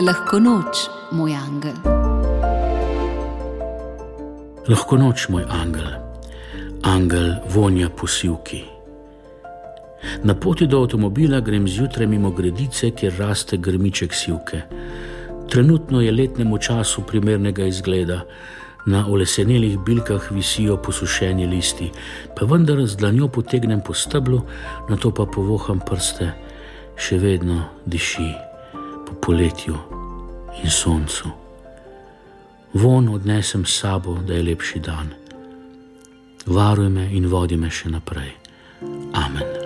Lahko noč, moj angel. Lahko noč, moj angel, angel vonja posilki. Na poti do avtomobila grem zjutraj mimo gredice, kjer raste grmiček silke. Trenutno je letnemu času primernega izgleda. Na olesenelih bilkah visijo posušeni listi, pa vendar z dlanjo potegnem po steblu, na to pa povoham prste, še vedno diši po poletju in soncu. Von odnesem s sabo, da je lepši dan. Varuj me in vodi me še naprej. Amen.